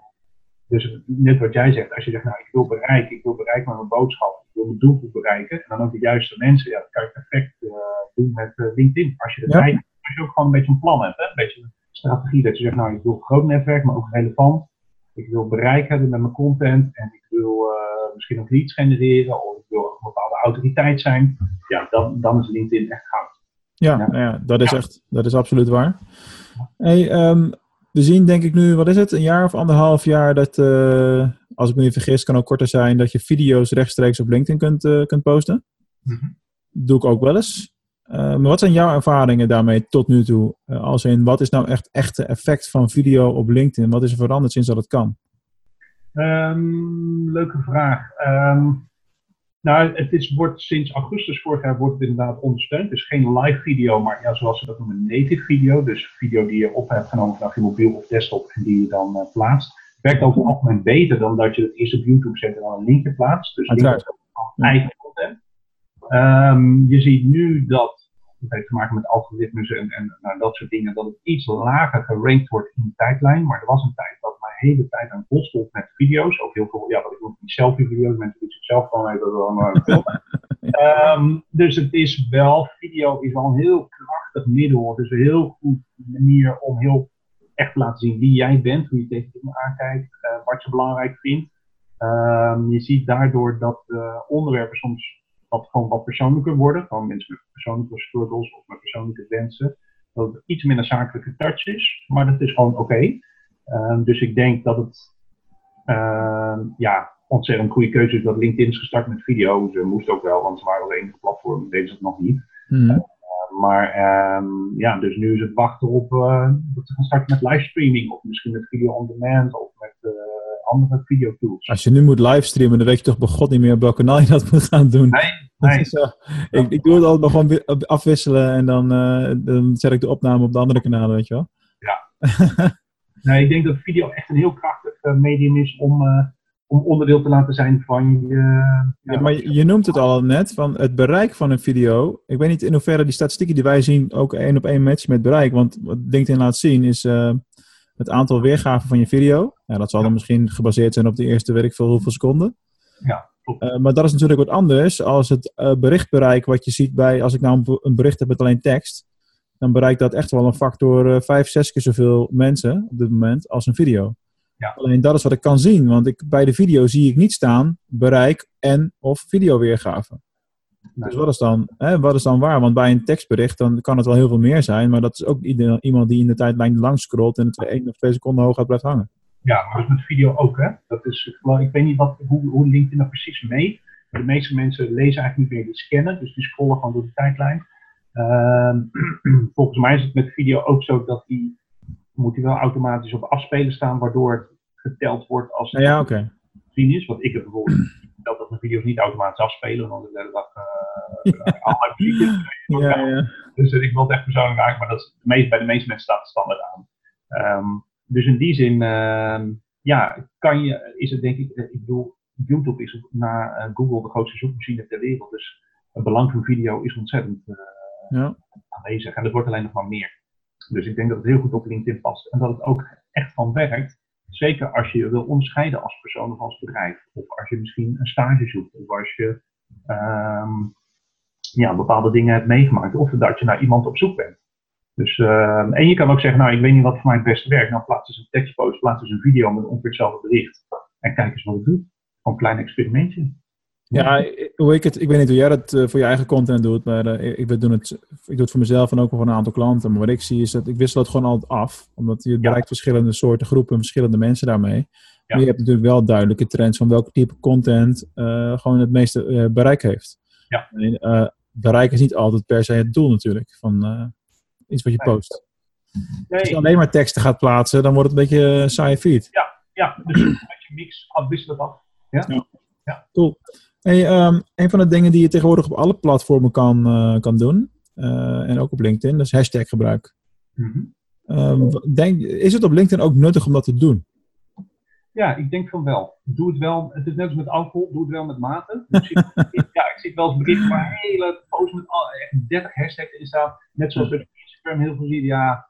Dus net wat jij zegt, als je zegt, nou ik wil bereiken, ik wil bereiken met mijn boodschap, ik wil mijn doelgroep bereiken, en dan ook de juiste mensen, ja, dat kan je perfect uh, doen met uh, LinkedIn. Als je, ja. Tijd, als je ook gewoon een beetje een plan hebt, hè? een beetje een strategie, dat je zegt, nou ik wil een groot netwerk, maar ook relevant. Ik wil bereik hebben met mijn content en ik wil uh, misschien ook leads genereren of ik wil een bepaalde autoriteit zijn. Ja, dan, dan is LinkedIn echt goud. Ja, ja. Nou ja dat is echt, dat is absoluut waar. Hey, um, we zien denk ik nu, wat is het, een jaar of anderhalf jaar dat, uh, als ik me niet vergis, kan ook korter zijn, dat je video's rechtstreeks op LinkedIn kunt, uh, kunt posten. Mm -hmm. Doe ik ook wel eens. Maar wat zijn jouw ervaringen daarmee tot nu toe? als in, wat is nou echt echte effect van video op LinkedIn? Wat is er veranderd sinds dat het kan? Um, leuke vraag. Um, nou, het is, wordt sinds augustus vorig jaar wordt het inderdaad ondersteund. Dus geen live video, maar ja, zoals ze dat noemen, native video. Dus video die je op hebt genomen vanaf je mobiel of desktop en die je dan uh, plaatst. Werkt over het algemeen beter dan dat je het eerst op YouTube zet en dan een linkje plaatst. Dus linkje van eigen content. Um, je ziet nu dat, dat heeft te maken met algoritmes en, en nou, dat soort dingen, dat het iets lager gerankt wordt in de tijdlijn. Maar er was een tijd dat mijn hele tijd aan bos stond met video's. Ook heel veel, ja, wat ik die selfie-video's. Mensen die zichzelf gewoon even wel filmen. um, dus het is wel, video is wel een heel krachtig middel. Het is een heel goed manier om heel echt te laten zien wie jij bent, hoe je tegen dingen aankijkt, uh, wat je belangrijk vindt. Um, je ziet daardoor dat uh, onderwerpen soms wat, gewoon wat persoonlijker worden. Gewoon mensen met persoonlijke struggles of met persoonlijke wensen. Dat het iets minder zakelijke touch is, maar dat is gewoon oké. Okay. Uh, dus ik denk dat het uh, ja, ontzettend goede keuze is dat LinkedIn is gestart met video. Ze moest ook wel, want ze waren al enige platform, deden ze het nog niet. Mm. Uh, maar ja, dus nu is het wachten op uh, dat ze gaan starten met livestreaming of misschien met video on demand of met uh, andere videotools. Als je nu moet livestreamen, dan weet je toch bij god niet meer op welk kanaal je dat moet gaan doen. Nee, nee. Ik, ik doe het altijd maar gewoon afwisselen en dan, uh, dan zet ik de opname op de andere kanalen, weet je wel. Ja. nee, ik denk dat video echt een heel krachtig medium is om om onderdeel te laten zijn van je. Ja, ja, maar je, je noemt het al net, van het bereik van een video. Ik weet niet in hoeverre die statistieken die wij zien ook één op één matchen met bereik. Want wat LinkedIn laat zien is uh, het aantal weergaven van je video. Ja, dat zal dan misschien gebaseerd zijn op de eerste, ik veel, hoeveel seconden. Ja, uh, maar dat is natuurlijk wat anders als het uh, berichtbereik wat je ziet bij, als ik nou een bericht heb met alleen tekst. Dan bereikt dat echt wel een factor vijf, zes keer zoveel mensen op dit moment als een video. Ja. Alleen dat is wat ik kan zien, want ik, bij de video zie ik niet staan bereik en of videoweergave. Nee. Dus wat is, dan, hè, wat is dan waar? Want bij een tekstbericht dan kan het wel heel veel meer zijn, maar dat is ook iemand die in de tijdlijn langs scrolt en het één of twee seconden hoog blijft hangen. Ja, maar dat is met video ook, hè? Dat is, ik weet niet wat, hoe, hoe LinkedIn dat precies meet. De meeste mensen lezen eigenlijk niet meer, die scannen, dus die scrollen gewoon door de tijdlijn. Uh, volgens mij is het met video ook zo dat die moet hij wel automatisch op afspelen staan, waardoor het geteld wordt als het ja, okay. zien is. Want ik heb bijvoorbeeld dat dat mijn video's niet automatisch afspelen, want de hele dag uh, muziekjes. Ja, ja. Dus uh, ik wil het echt persoonlijk maken, maar dat is, bij de meeste mensen staat het standaard aan. Um, dus in die zin, ehm, ja, kan je, is het denk ik, ik bedoel, YouTube is na Google de grootste zoekmachine ter wereld. Dus het belang van video is ontzettend ja. aanwezig. En dat wordt alleen nog maar meer. Dus ik denk dat het heel goed op LinkedIn past. En dat het ook echt van werkt. Zeker als je je wil onderscheiden als persoon of als bedrijf. Of als je misschien een stage zoekt. Of als je ehm, ja, bepaalde dingen hebt meegemaakt. Of dat je naar iemand op zoek bent. Dus, ehm, en je kan ook zeggen, nou ik weet niet wat voor mij het beste werkt. Nou plaats eens een tekstpost, plaats eens een video met ongeveer hetzelfde bericht. En kijk eens wat het doet. Gewoon een klein experimentje. Ja, hoe ik het, ik weet niet hoe jij dat uh, voor je eigen content doet, maar uh, ik, ik, doe het, ik doe het voor mezelf en ook voor een aantal klanten. Maar wat ik zie is dat ik wissel het gewoon altijd af, omdat je bereikt verschillende soorten groepen, verschillende mensen daarmee. Ja. Maar je hebt natuurlijk wel duidelijke trends van welke type content uh, gewoon het meeste bereik heeft. Ja. En, bereik is niet altijd per se het doel natuurlijk van iets wat je post. Nee. Als je alleen maar teksten gaat plaatsen, dan wordt het een beetje een saaie feed. Ja, ja. dus als je mix, afwissel het af. Ja? ja. ja. Cool. Hey, um, een van de dingen die je tegenwoordig op alle platformen kan, uh, kan doen, uh, en ook op LinkedIn, dat is hashtag gebruik. Mm -hmm. um, denk, is het op LinkedIn ook nuttig om dat te doen? Ja, ik denk van wel. Doe het wel. Het is net als met alcohol, doe het wel met mate. Dus ik, ja, ik zie wel eens berichten waar hele posts met echt 30 hashtags in staan. Net zoals op Instagram heel veel ziet. Ja,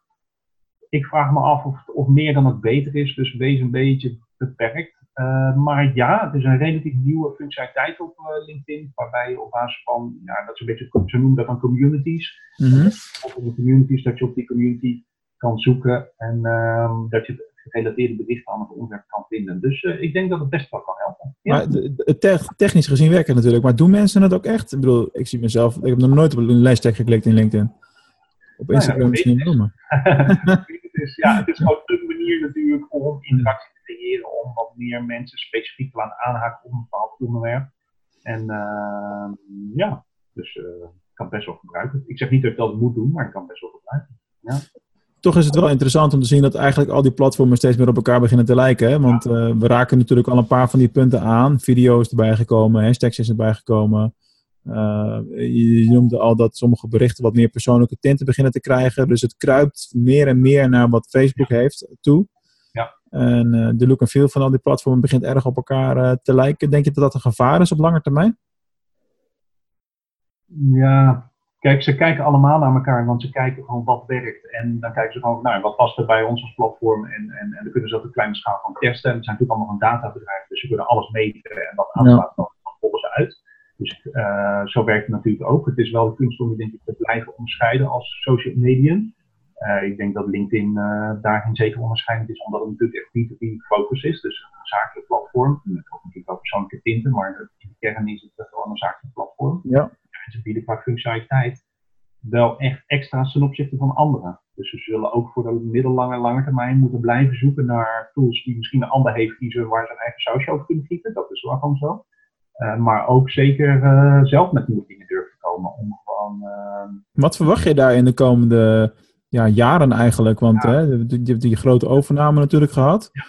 ik vraag me af of, of meer dan het beter is. Dus wees een beetje beperkt. Uh, maar ja, het is een relatief nieuwe functionaliteit op uh, LinkedIn, waarbij je op basis van, ja, dat is een beetje, ze noemen dat dan communities. Mm -hmm. Of de communities, dat je op die community kan zoeken en um, dat je gerelateerde berichten aan het onderwerp kan vinden. Dus uh, ik denk dat het best wel kan helpen. Ja. Maar de, te technisch gezien werkt het natuurlijk, maar doen mensen het ook echt? Ik bedoel, ik zie mezelf, ik heb nog nooit op een lijsttag geklikt in LinkedIn. Op Instagram nou ja, misschien wel, maar. ja, het is gewoon een manier natuurlijk om interactie om wat meer mensen specifiek te laten aanhaken op een bepaald onderwerp. En uh, ja, dus uh, ik kan best wel gebruiken. Ik zeg niet dat ik dat moet doen, maar ik kan best wel gebruiken. Ja. Toch is het wel interessant om te zien dat eigenlijk al die platformen steeds meer op elkaar beginnen te lijken. Hè? Want uh, we raken natuurlijk al een paar van die punten aan. Video is erbij gekomen, hashtags is erbij gekomen. Uh, je noemde al dat sommige berichten wat meer persoonlijke tinten beginnen te krijgen. Dus het kruipt meer en meer naar wat Facebook heeft toe. En uh, de look en feel van al die platformen begint erg op elkaar uh, te lijken. Denk je dat dat een gevaar is op lange termijn? Ja, kijk, ze kijken allemaal naar elkaar, want ze kijken gewoon wat werkt. En dan kijken ze gewoon, nou, wat past er bij ons als platform? En, en, en dan kunnen ze dat op kleine schaal van testen. Het zijn natuurlijk allemaal een databedrijf, dus ze kunnen alles meten en wat aanslaat, ja. dan volgen ze uit. Dus uh, zo werkt het natuurlijk ook. Het is wel de kunst om je denk ik te blijven onderscheiden als social medium. Uh, ik denk dat LinkedIn uh, daarin zeker onderscheidend is, omdat het natuurlijk echt niet die focus is. Dus een zakelijk platform. Met ook natuurlijk wel persoonlijke tinten, maar in de kern is het gewoon een zakelijk platform. Ja. En ze bieden qua functionaliteit wel echt extra's ten opzichte van anderen. Dus ze zullen ook voor de middellange en lange termijn moeten blijven zoeken naar tools die misschien een ander heeft die ze, waar ze een eigen sausje over kunnen gieten. Dat is wel gewoon zo. Uh, maar ook zeker uh, zelf met nieuwe dingen durven komen. Om gewoon, uh... Wat verwacht je daar in de komende ja, jaren eigenlijk. Want ja. hè, je hebt die grote overname natuurlijk gehad. Ja.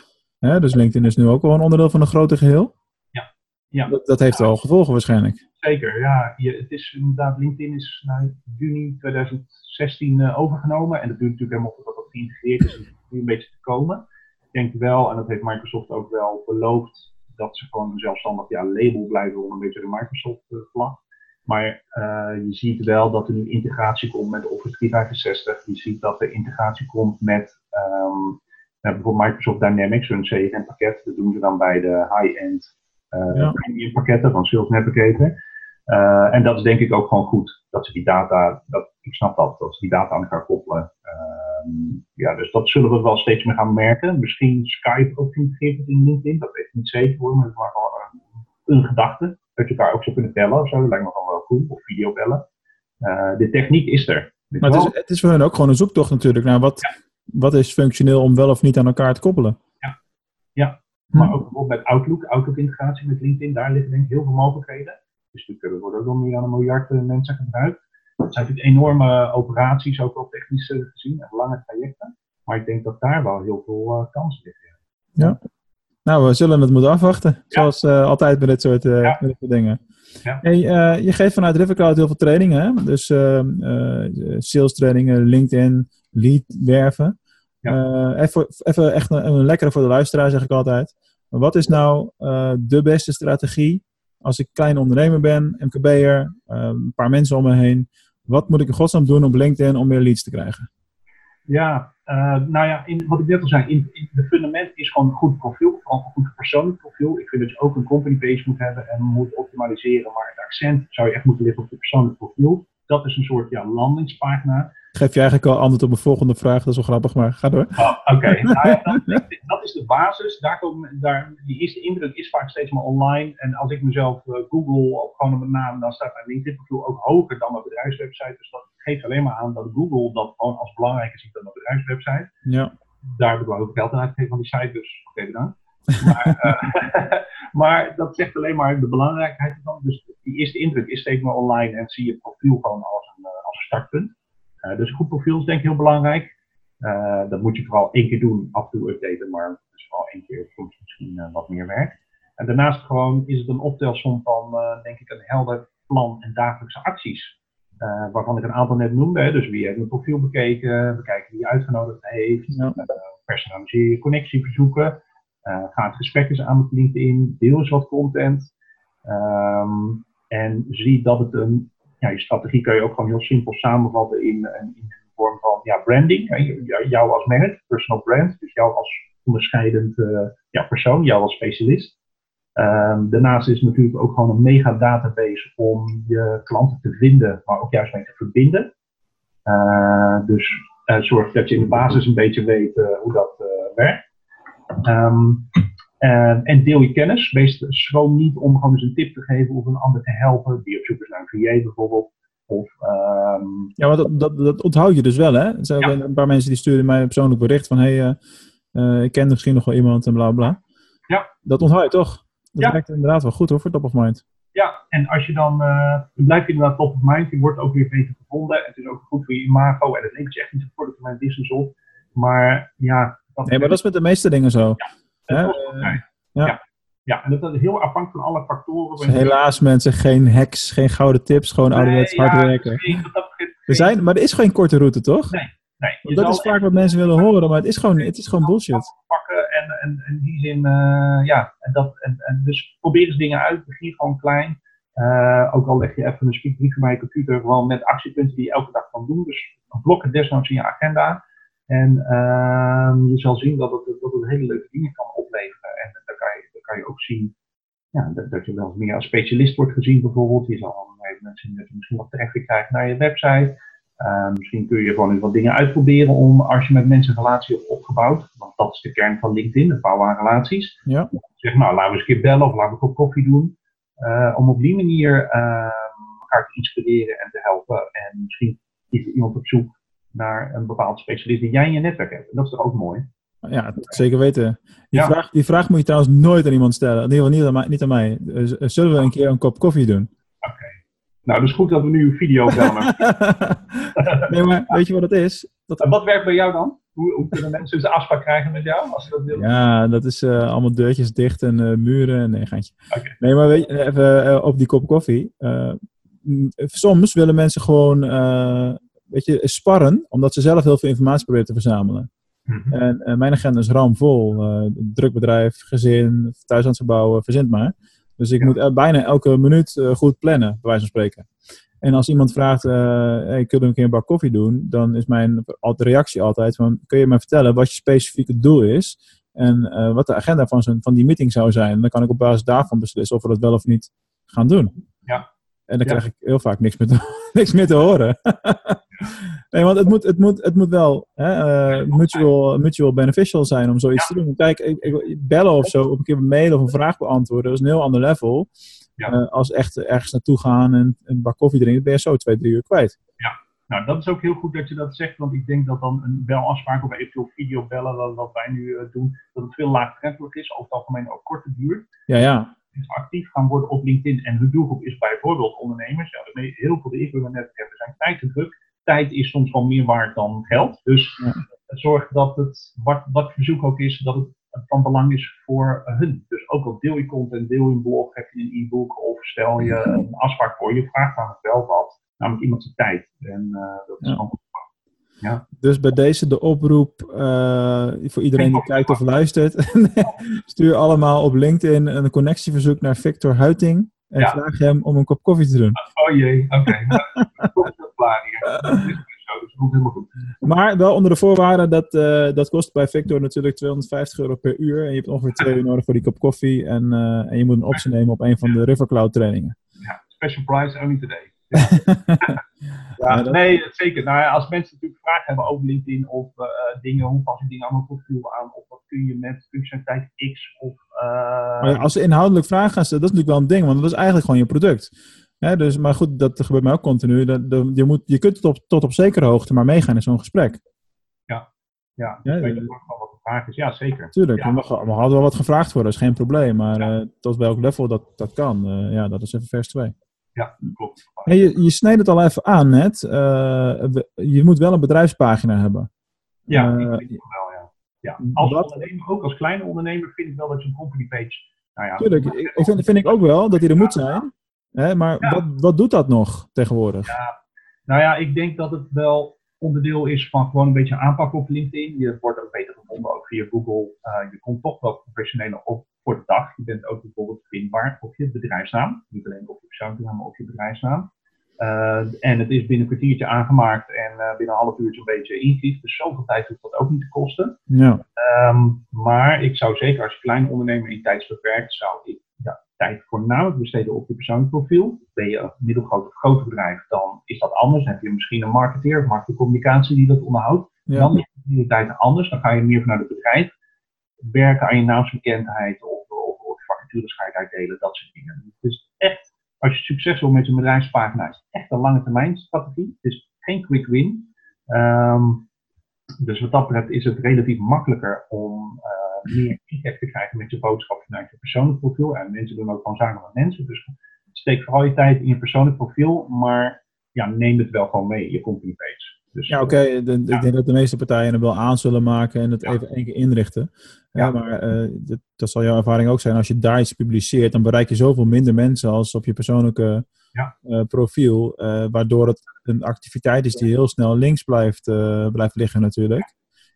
Hè, dus LinkedIn is nu ook wel een onderdeel van een groter geheel. Ja. ja. Dat, dat heeft wel gevolgen waarschijnlijk. Zeker, ja. Je, het is inderdaad, LinkedIn is nou, juni 2016 uh, overgenomen. En dat duurt natuurlijk helemaal voordat dat geïntegreerd is. om nu een beetje te komen. Ik denk wel, en dat heeft Microsoft ook wel beloofd, dat ze gewoon een zelfstandig ja, label blijven onder een beetje de Microsoft-vlag. Maar uh, je ziet wel dat er nu integratie komt met Office 365. Je ziet dat er integratie komt met um, bijvoorbeeld Microsoft Dynamics, hun CRM-pakket. Dat doen ze dan bij de high-end uh, ja. premium pakketten van Sales Navigator. Uh, en dat is denk ik ook gewoon goed. Dat ze die data, dat, ik snap dat, dat ze die data aan elkaar koppelen. Um, ja, dus dat zullen we wel steeds meer gaan merken. Misschien Skype ook geïntegreerd in LinkedIn, dat weet ik niet zeker hoor, maar dat een, gedachte dat je elkaar ook zou kunnen bellen of zo. Dat lijkt me gewoon wel cool. Of videobellen. Uh, de techniek is er. Maar het is, het is, voor hen ook gewoon een zoektocht natuurlijk naar wat, ja. wat is functioneel om wel of niet aan elkaar te koppelen. Ja, ja. Hm. maar ook bijvoorbeeld met Outlook, Outlook-integratie met LinkedIn, daar liggen denk ik heel veel mogelijkheden. Dus er worden ook nog meer dan een miljard eh, mensen gebruikt. Het zijn natuurlijk enorme operaties, ook wel technisch gezien, en lange trajecten. Maar ik denk dat daar wel heel veel uh, kansen liggen. Ja. Nou, we zullen het moeten afwachten. Zoals uh, altijd bij dit soort, uh, ja. dit soort dingen. Ja. Hey, uh, je geeft vanuit Rivercloud heel veel trainingen. Hè? Dus sales trainingen, LinkedIn, lead werven. Even, even echt een, een, lekkere voor de luisteraar, zeg ik altijd. Wat is nou de beste strategie als ik klein ondernemer ben, MKB'er, een paar mensen om me heen? Wat moet ik in godsnaam doen op LinkedIn om meer leads te krijgen? Ja, nou ja, in, wat ik net al zei, in, in de fundament is gewoon een goed profiel, vooral een goed persoonlijk profiel. Ik vind dat je ook een company page moet hebben en moet optimaliseren, maar het accent zou je echt moeten liggen op je persoonlijk profiel. Dat is een soort ja, landingspagina. Geef je eigenlijk al antwoord op mijn volgende vraag, dat is wel grappig, maar ga door. Oh, Oké, nou ja, dat, dat, is de basis. Daar komen, daar, die eerste indruk is vaak steeds maar online. En als ik mezelf uh, google, of gewoon op mijn naam, dan staat mijn LinkedIn profiel ook hoger dan mijn bedrijfswebsite. Dus dat geeft alleen maar aan dat Google dat gewoon als belangrijker ziet dan een bedrijfswebsite. Ja. Daar hebben we ook geld aan uitgegeven van die site, dus oké, okay, maar, uh, maar, dat zegt alleen maar de belangrijkheid ervan. Dus die eerste indruk is steeds maar online en zie je het profiel gewoon als een, uh, als een startpunt. Uh, dus een goed profiel is denk ik heel belangrijk. dat moet je vooral één keer doen, af en toe updaten, maar is vooral één keer soms misschien wat meer werk. En daarnaast gewoon is het een optelsom van, denk ik, een helder plan en dagelijkse acties. Uh, waarvan ik een aantal net noemde. Hè. Dus wie heeft een profiel bekeken, bekijken wie je uitgenodigd heeft, ja. uh, personaliseer je connectieverzoeken, uh, ga het gesprek eens aan met LinkedIn, deel eens wat content. Um, en zie dat het een, ja, je strategie kun je ook gewoon heel simpel samenvatten in, in, in de vorm van ja, branding. Hè. Jou als merk, personal brand, dus jou als onderscheidend ja, persoon, jou als specialist. Um, daarnaast is het natuurlijk ook gewoon een mega database om je klanten te vinden, maar ook juist mee te verbinden. Uh, dus uh, zorg dat je in de basis een beetje weet uh, hoe dat werkt. Um, en deel je kennis. Wees schroom niet om gewoon eens een tip te geven of een ander te helpen, die op zoek is naar een bijvoorbeeld. Of, um... Ja, maar dat, dat, dat, onthoud je dus wel, hè? Er zijn ja. een paar mensen die sturen mij een persoonlijk bericht van: hé, hey, ik ken misschien nog wel iemand en bla bla. Ja. Dat onthoud je toch? Dat ja. werkt inderdaad wel goed hoor, voor top of mind. Ja, en als je dan, uh, dan blijf je inderdaad top of mind, je wordt ook weer beter gevonden. Het is ook goed voor je imago en het levert je echt niet voor mijn business op. Maar ja. Dat nee, maar dat is met de meeste dingen zo. Ja, uh, ja. ja. ja. en dat is heel afhankelijk van alle factoren. Dus helaas mensen, geen hacks, geen gouden tips, gewoon nee, ouderwets hard werken. er zijn, maar er is geen korte route, toch? Nee. nee dat is vaak wat mensen willen horen, maar het is gewoon, het is gewoon bullshit. Pakken en, en in die zin, uh, ja, en dat, en, dus probeer eens dingen uit, begin gewoon klein. Uh, ook al leg je even een speakbrief van je computer, gewoon met actiepunten die je elke dag kan doen. Dus blok het desnoods in je agenda. En uh, je zal zien dat het, dat het hele leuke dingen kan opleveren. En dan kan je, dan kan je ook zien ja, dat, dat je wel meer als specialist wordt gezien bijvoorbeeld. Je zal zien dat je misschien wat traffic krijgt naar je website. Uh, misschien kun je gewoon eens wat dingen uitproberen om, als je met mensen een relatie hebt opgebouwd, want dat is de kern van LinkedIn, het bouwen aan relaties. Ja. Zeg nou, laten we eens een keer bellen of laten we een kop koffie doen. Uh, om op die manier uh, elkaar te inspireren en te helpen. En misschien is iemand op zoek naar een bepaald specialist die jij in je netwerk hebt. En dat is toch ook mooi? Ja, zeker weten. Die, ja. vraag, die vraag moet je trouwens nooit aan iemand stellen. In ieder geval niet aan mij. Niet aan mij. Zullen we een keer een kop koffie doen? Nou, dus goed dat we nu een video bellen. nee, maar weet je wat het is? Dat... En wat werkt bij jou dan? Hoe, hoe kunnen mensen een afspraak krijgen met jou? Als ze dat willen? Ja, dat is uh, allemaal deurtjes dicht en uh, muren. Nee, gaantje. Okay. Nee, maar weet je, even uh, op die kop koffie. soms willen mensen gewoon weet je, sparren, omdat ze zelf heel veel informatie proberen te verzamelen. Mm -hmm. En mijn agenda is ramvol. druk bedrijf, gezin, thuis aan het verbouwen, verzint maar. Dus ik ja. moet bijna elke minuut uh, goed plannen, bij wijze van spreken. En als iemand vraagt, uh, hey, kunnen we een keer een bak koffie doen? Dan is mijn reactie altijd van, kun je me vertellen wat je specifieke doel is? En uh, wat de agenda van, van die meeting zou zijn? En dan kan ik op basis daarvan beslissen of we dat wel of niet gaan doen. Ja. En dan ja. krijg ik heel vaak niks meer te, niks meer te horen. nee, want het moet, het moet, het moet wel hè, uh, mutual, mutual beneficial zijn om zoiets ja. te doen. Kijk, ik, ik, bellen of zo, op een keer een mail of een vraag beantwoorden, dat is een heel ander level. Ja. Uh, als echt ergens naartoe gaan en een bak koffie drinken, ben je zo twee, drie uur kwijt. Ja, nou dat is ook heel goed dat je dat zegt, want ik denk dat dan een belafspraak of eventueel videobellen, wat, wat wij nu uh, doen, dat het veel laagdrempelig is, over het algemeen ook korte duur. Ja, ja actief gaan worden op LinkedIn. En hun doelgroep is bijvoorbeeld ondernemers. Ja, heel veel die ik net hebben zijn tijd te druk. Tijd is soms gewoon meer waard dan geld. Dus ja. zorg dat het, wat, wat verzoek ook is, dat het van belang is voor hun. Dus ook al deel je content, deel je een blog, heb je een e-book of stel je een afspraak voor. Je vraagt aan het wel wat, namelijk iemand zijn tijd. En uh, dat is ja. gewoon Ja. Dus bij deze de oproep uh, voor iedereen die kijkt of luistert. stuur allemaal op LinkedIn een connectieverzoek naar Victor Huiting. En Ja. vraag hem om een kop koffie te doen. Oh jee, oké. Nou, klaar hier. Dus. Maar wel onder de voorwaarde dat eh, dat kost bij Victor natuurlijk 250 euro per uur. En je hebt ongeveer twee uur nodig voor die kop koffie. En, eh, en je moet een optie nemen op een van de Rivercloud trainingen. Ja, special price only today. Ja, Ja, dat- nee, zeker. Nou ja, als mensen natuurlijk vragen hebben over LinkedIn of eh, dingen, hoe pas ik dingen aan mijn profiel aan, of wat kun je met functionaliteit X of... eh, Maar ja, als ze inhoudelijk vragen gaan stellen, dat is natuurlijk wel een ding, want dat is eigenlijk gewoon je product. Hè, dus, maar goed, dat gebeurt mij ook continu. Dat, dat- je, moet, je kunt het op, tot op zekere hoogte maar meegaan in zo'n gesprek. ja, Ja, dus weet je eh, wat de vraag is. Ja, zeker. Tuurlijk, Ja. mag, mag altijd wel wat gevraagd worden, dat is geen probleem. Maar tot welk level dat, dat kan, ja, dat is even vers 2. Ja, klopt. Hey, je, je sneed het al even aan net. Eh, je moet wel een bedrijfspagina hebben. Ja, Eh, ik denk het wel, ja. ja. Als ondernemer, ook als kleine ondernemer, vind ik wel dat je een company page... Nou ja, Tuurlijk, ik, ik vind, vind ik ook wel dat die er moet zijn. Hè, maar Ja. wat, wat doet dat nog tegenwoordig? Nou ja, ik denk dat het wel onderdeel is van gewoon een beetje aanpak op LinkedIn. Je wordt ook beter gevonden, ook via Google. Eh, je komt toch wel professioneler op voor de dag. Je bent ook bijvoorbeeld vindbaar op je bedrijfsnaam. Niet alleen op je persoonlijke naam, maar op je bedrijfsnaam. Eh, en het is binnen een kwartiertje aangemaakt en eh, binnen een half uurtje een beetje ingericht. Dus zoveel tijd hoeft dat ook niet te kosten. Ja, Ehm, maar ik zou zeker als je kleine ondernemer in tijdsbeperkt, zou ik ja, tijd voornamelijk besteden op je persoonlijk profiel. Ben je een middelgroot of groot bedrijf, dan is dat anders. Dan heb je misschien een marketeer of marketingcommunicatie die dat onderhoudt. ja. Dan ligt de prioriteit anders. Dan ga je meer vanuit het bedrijf werken aan je naamsbekendheid of vacatures ga je uitdelen, dat soort dingen. Dus echt, als je succes wil met je bedrijfspagina, is het echt een lange termijn strategie. Het is geen quick win. Ehm, dus wat dat betreft is het relatief makkelijker om eh, meer impact te krijgen met je boodschap vanuit je persoonlijk profiel. En mensen doen ook gewoon zaken met mensen. Dus steek vooral je tijd in je persoonlijk profiel, maar ja, neem het wel gewoon mee, je company page. Dus, Ja, oké. de- Ik denk dat de meeste partijen er wel aan zullen maken en het Ja. even één keer inrichten. Ja, maar eh, dat, dat zal jouw ervaring ook zijn. Als je daar iets publiceert, dan bereik je zoveel minder mensen als op je persoonlijke Ja. eh, profiel. eh, waardoor het een activiteit is die heel snel links blijft, blijft liggen natuurlijk.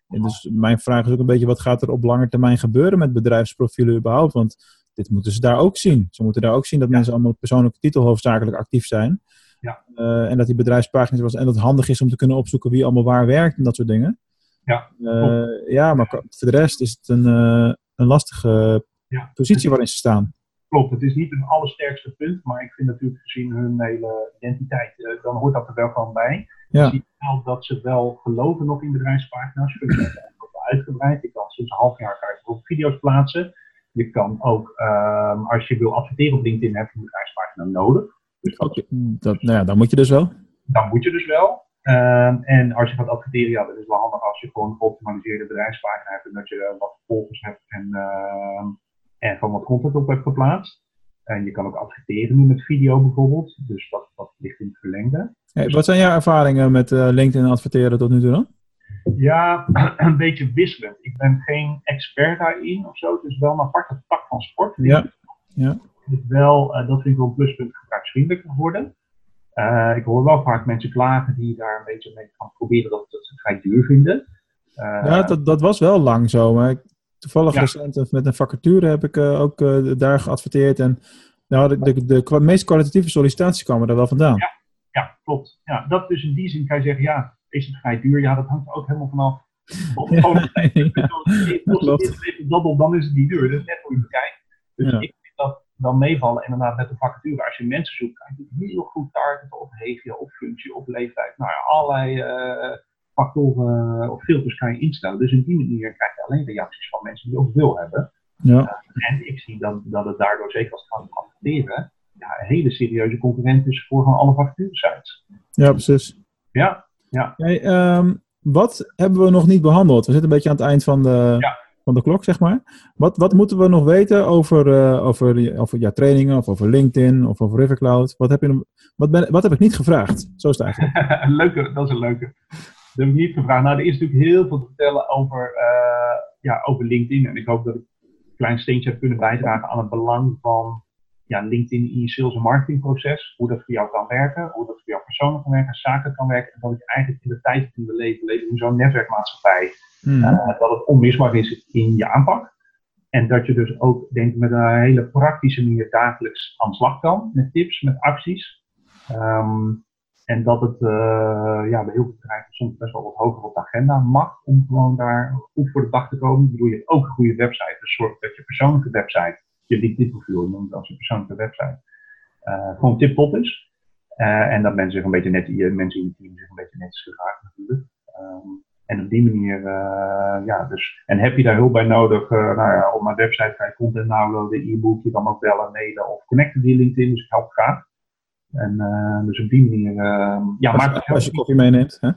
En dus mijn vraag is ook een beetje, wat gaat er op lange termijn gebeuren met bedrijfsprofielen überhaupt? Want dit moeten ze daar ook zien. Ze moeten daar ook zien dat mensen allemaal op persoonlijke titel hoofdzakelijk actief zijn. Ja. En dat die bedrijfspagina's was en dat het handig is om te kunnen opzoeken wie allemaal waar werkt en dat soort dingen. Ja, Eh, ja, maar voor de rest is het een, eh, een lastige Ja. positie waarin ze staan. Klopt, het is niet hun allersterkste punt, maar ik vind natuurlijk gezien hun hele identiteit, eh, dan hoort dat er wel gewoon bij. Ja. Je ziet wel dat ze wel geloven nog in bedrijfspagina's. Wel uitgebreid. Je kan sinds een half jaar kan bijvoorbeeld video's plaatsen. Je kan ook, ehm, als je wil adverteren op LinkedIn, heb je een bedrijfspagina nodig. Dus dat, Oké, dat, nou ja, dan moet je dus wel. dan moet je dus wel. Ehm, en als je gaat adverteren, ja, dat is wel handig als je gewoon een geoptimaliseerde bedrijfspagina hebt en dat je er wat volgers hebt en, ehm, en gewoon wat content op hebt geplaatst. En je kan ook adverteren nu met video bijvoorbeeld. Dus dat, dat ligt in het verlengde. Hey, wat zijn jouw ervaringen met eh, LinkedIn adverteren tot nu toe dan? Ja, een beetje wisselend. Ik ben geen expert daarin of zo. Het is wel een aparte tak van sport. Ja, ja. Wel, eh, dat vind ik wel een pluspunt gebruiksvriendelijker worden. Eh, ik hoor wel vaak mensen klagen die daar een beetje mee gaan proberen dat, dat ze het vrij duur vinden. Eh, Ja, dat, dat was wel lang zo. Maar ik- toevallig Ja. recent eh, met een vacature heb ik ook daar geadverteerd. En nou, de, de, de meest kwalitatieve sollicitaties kwamen er wel vandaan. Ja, klopt. Ja, dat dus in die zin kan je zeggen, ja, is het vrij duur? Ja, dat hangt er ook helemaal vanaf. Of Ja, ja, klopt. dan is het niet duur. Dat is net hoe je bekijkt. Dus Ja. ik wel meevallen. Inderdaad, met de vacature. Als je mensen zoekt, kan je heel goed targeten op regio, op functie, op leeftijd. Nou ja, allerlei eh, factoren eh, of filters kan je instellen. Dus in die manier krijg je alleen reacties van mensen die ook wil hebben. Ja, En ik zie dan dat het daardoor, zeker als het gaat om adverteren, ja, een hele serieuze concurrent is voor gewoon alle vacaturesites. ja precies. Ja, ja. Hey, ehm, wat hebben we nog niet behandeld? We zitten een beetje aan het eind van de, Ja. Van de klok, zeg maar. Wat, wat moeten we nog weten over, eh, over, over ja, trainingen of over LinkedIn of over Rivercloud? Wat heb, je, wat, ben, wat heb ik niet gevraagd? Zo is het eigenlijk. leuke, dat is een leuke. Dat heb ik niet gevraagd. Nou, er is natuurlijk heel veel te vertellen over, eh, ja, over LinkedIn. En ik hoop dat ik een klein steentje heb kunnen bijdragen aan het belang van ja, LinkedIn in je sales- en marketingproces. Hoe dat voor jou kan werken, hoe dat voor jou persoonlijk kan werken, zaken kan werken. En dat ik eigenlijk in de tijd in we leven, leven in zo'n netwerkmaatschappij, eh, dat het onmisbaar is in je aanpak. En dat je dus ook, denk ik, met een hele praktische manier dagelijks aan de slag kan. Met tips, met acties. Ehm, en dat het eh, ja, bij heel veel bedrijven soms best wel wat hoger op de agenda mag. Om gewoon daar goed voor de dag te komen. Ik bedoel, je hebt ook een goede website. Dus zorg dat je persoonlijke website, je LinkedIn profiel, noem het als je persoonlijke website, eh, gewoon tip-top is. Eh, en dat mensen zich een beetje net, je mensen in je team zich een beetje netjes geraakt natuurlijk. Ehm, en op die manier, eh, ja, dus. En heb je daar hulp bij nodig? eh, nou ja, op mijn website kan je content downloaden, e-book, je kan ook bellen, mailen of connecten via LinkedIn, dus ik help graag. En eh, dus op die manier, eh, ja, Als, als je koffie meeneemt. Hè?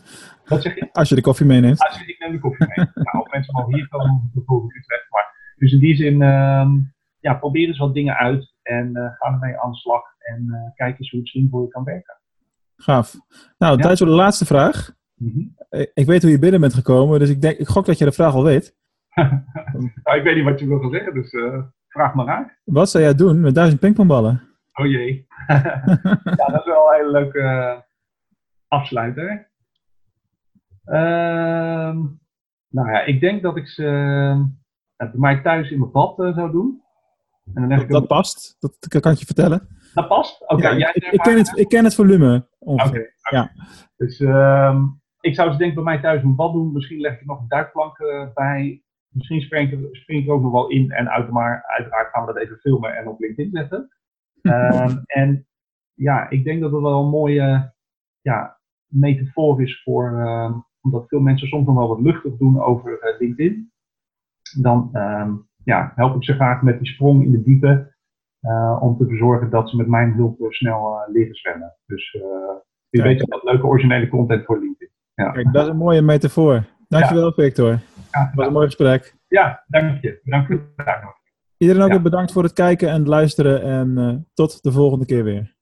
Wat zeg je? Als je de koffie meeneemt. Als je, ik neem de koffie mee. nou, of mensen mogen hier komen, bijvoorbeeld Utrecht. Maar, dus in die zin, ehm, ja, probeer eens wat dingen uit en eh, ga ermee aan de slag. En eh, kijk eens hoe het slim voor je kan werken. Gaaf. Nou, tijd voor de laatste vraag. Mhm. Ik ik weet hoe je binnen bent gekomen, dus ik, denk, ik gok dat je de vraag al weet. nou, ik weet niet wat je wil gaan zeggen, dus eh, vraag maar uit. Wat zou jij doen met duizend pingpongballen? Oh jee. ja, dat is wel een hele leuke eh, afsluiter. Ehm, nou ja, ik denk dat ik ze eh, bij mij thuis in mijn bad eh, zou doen. En dan leg ik Dat, hem- dat past, dat kan ik je vertellen. dat past? Oké, Ja, ik, ken het, ik ken het volume. Oké. Ja. Dus ehm, ik zou ze denk bij mij thuis een bad doen. Misschien leg ik er nog een duikplank eh, bij. Misschien spring ik, spring ik ook nog wel in en uit. Maar uiteraard gaan we dat even filmen en op LinkedIn zetten. Ehm, en ja, ik denk dat het wel een mooie ja, metafoor is voor. ehm, omdat veel mensen soms nog wel wat luchtig doen over eh, LinkedIn. Dan ehm, ja, help ik ze graag met die sprong in de diepe. eh, om te verzorgen dat ze met mijn hulp eh, snel eh, leren zwemmen. Dus je Kijk. weet wel, leuke originele content voor LinkedIn. Ja, Kijk, dat is een mooie metafoor. Dankjewel, Victor. ja, Dat was een mooi gesprek. ja dank je. Bedankt voor het vragen. Iedereen ook bedankt voor het kijken en het luisteren. En tot de volgende keer weer.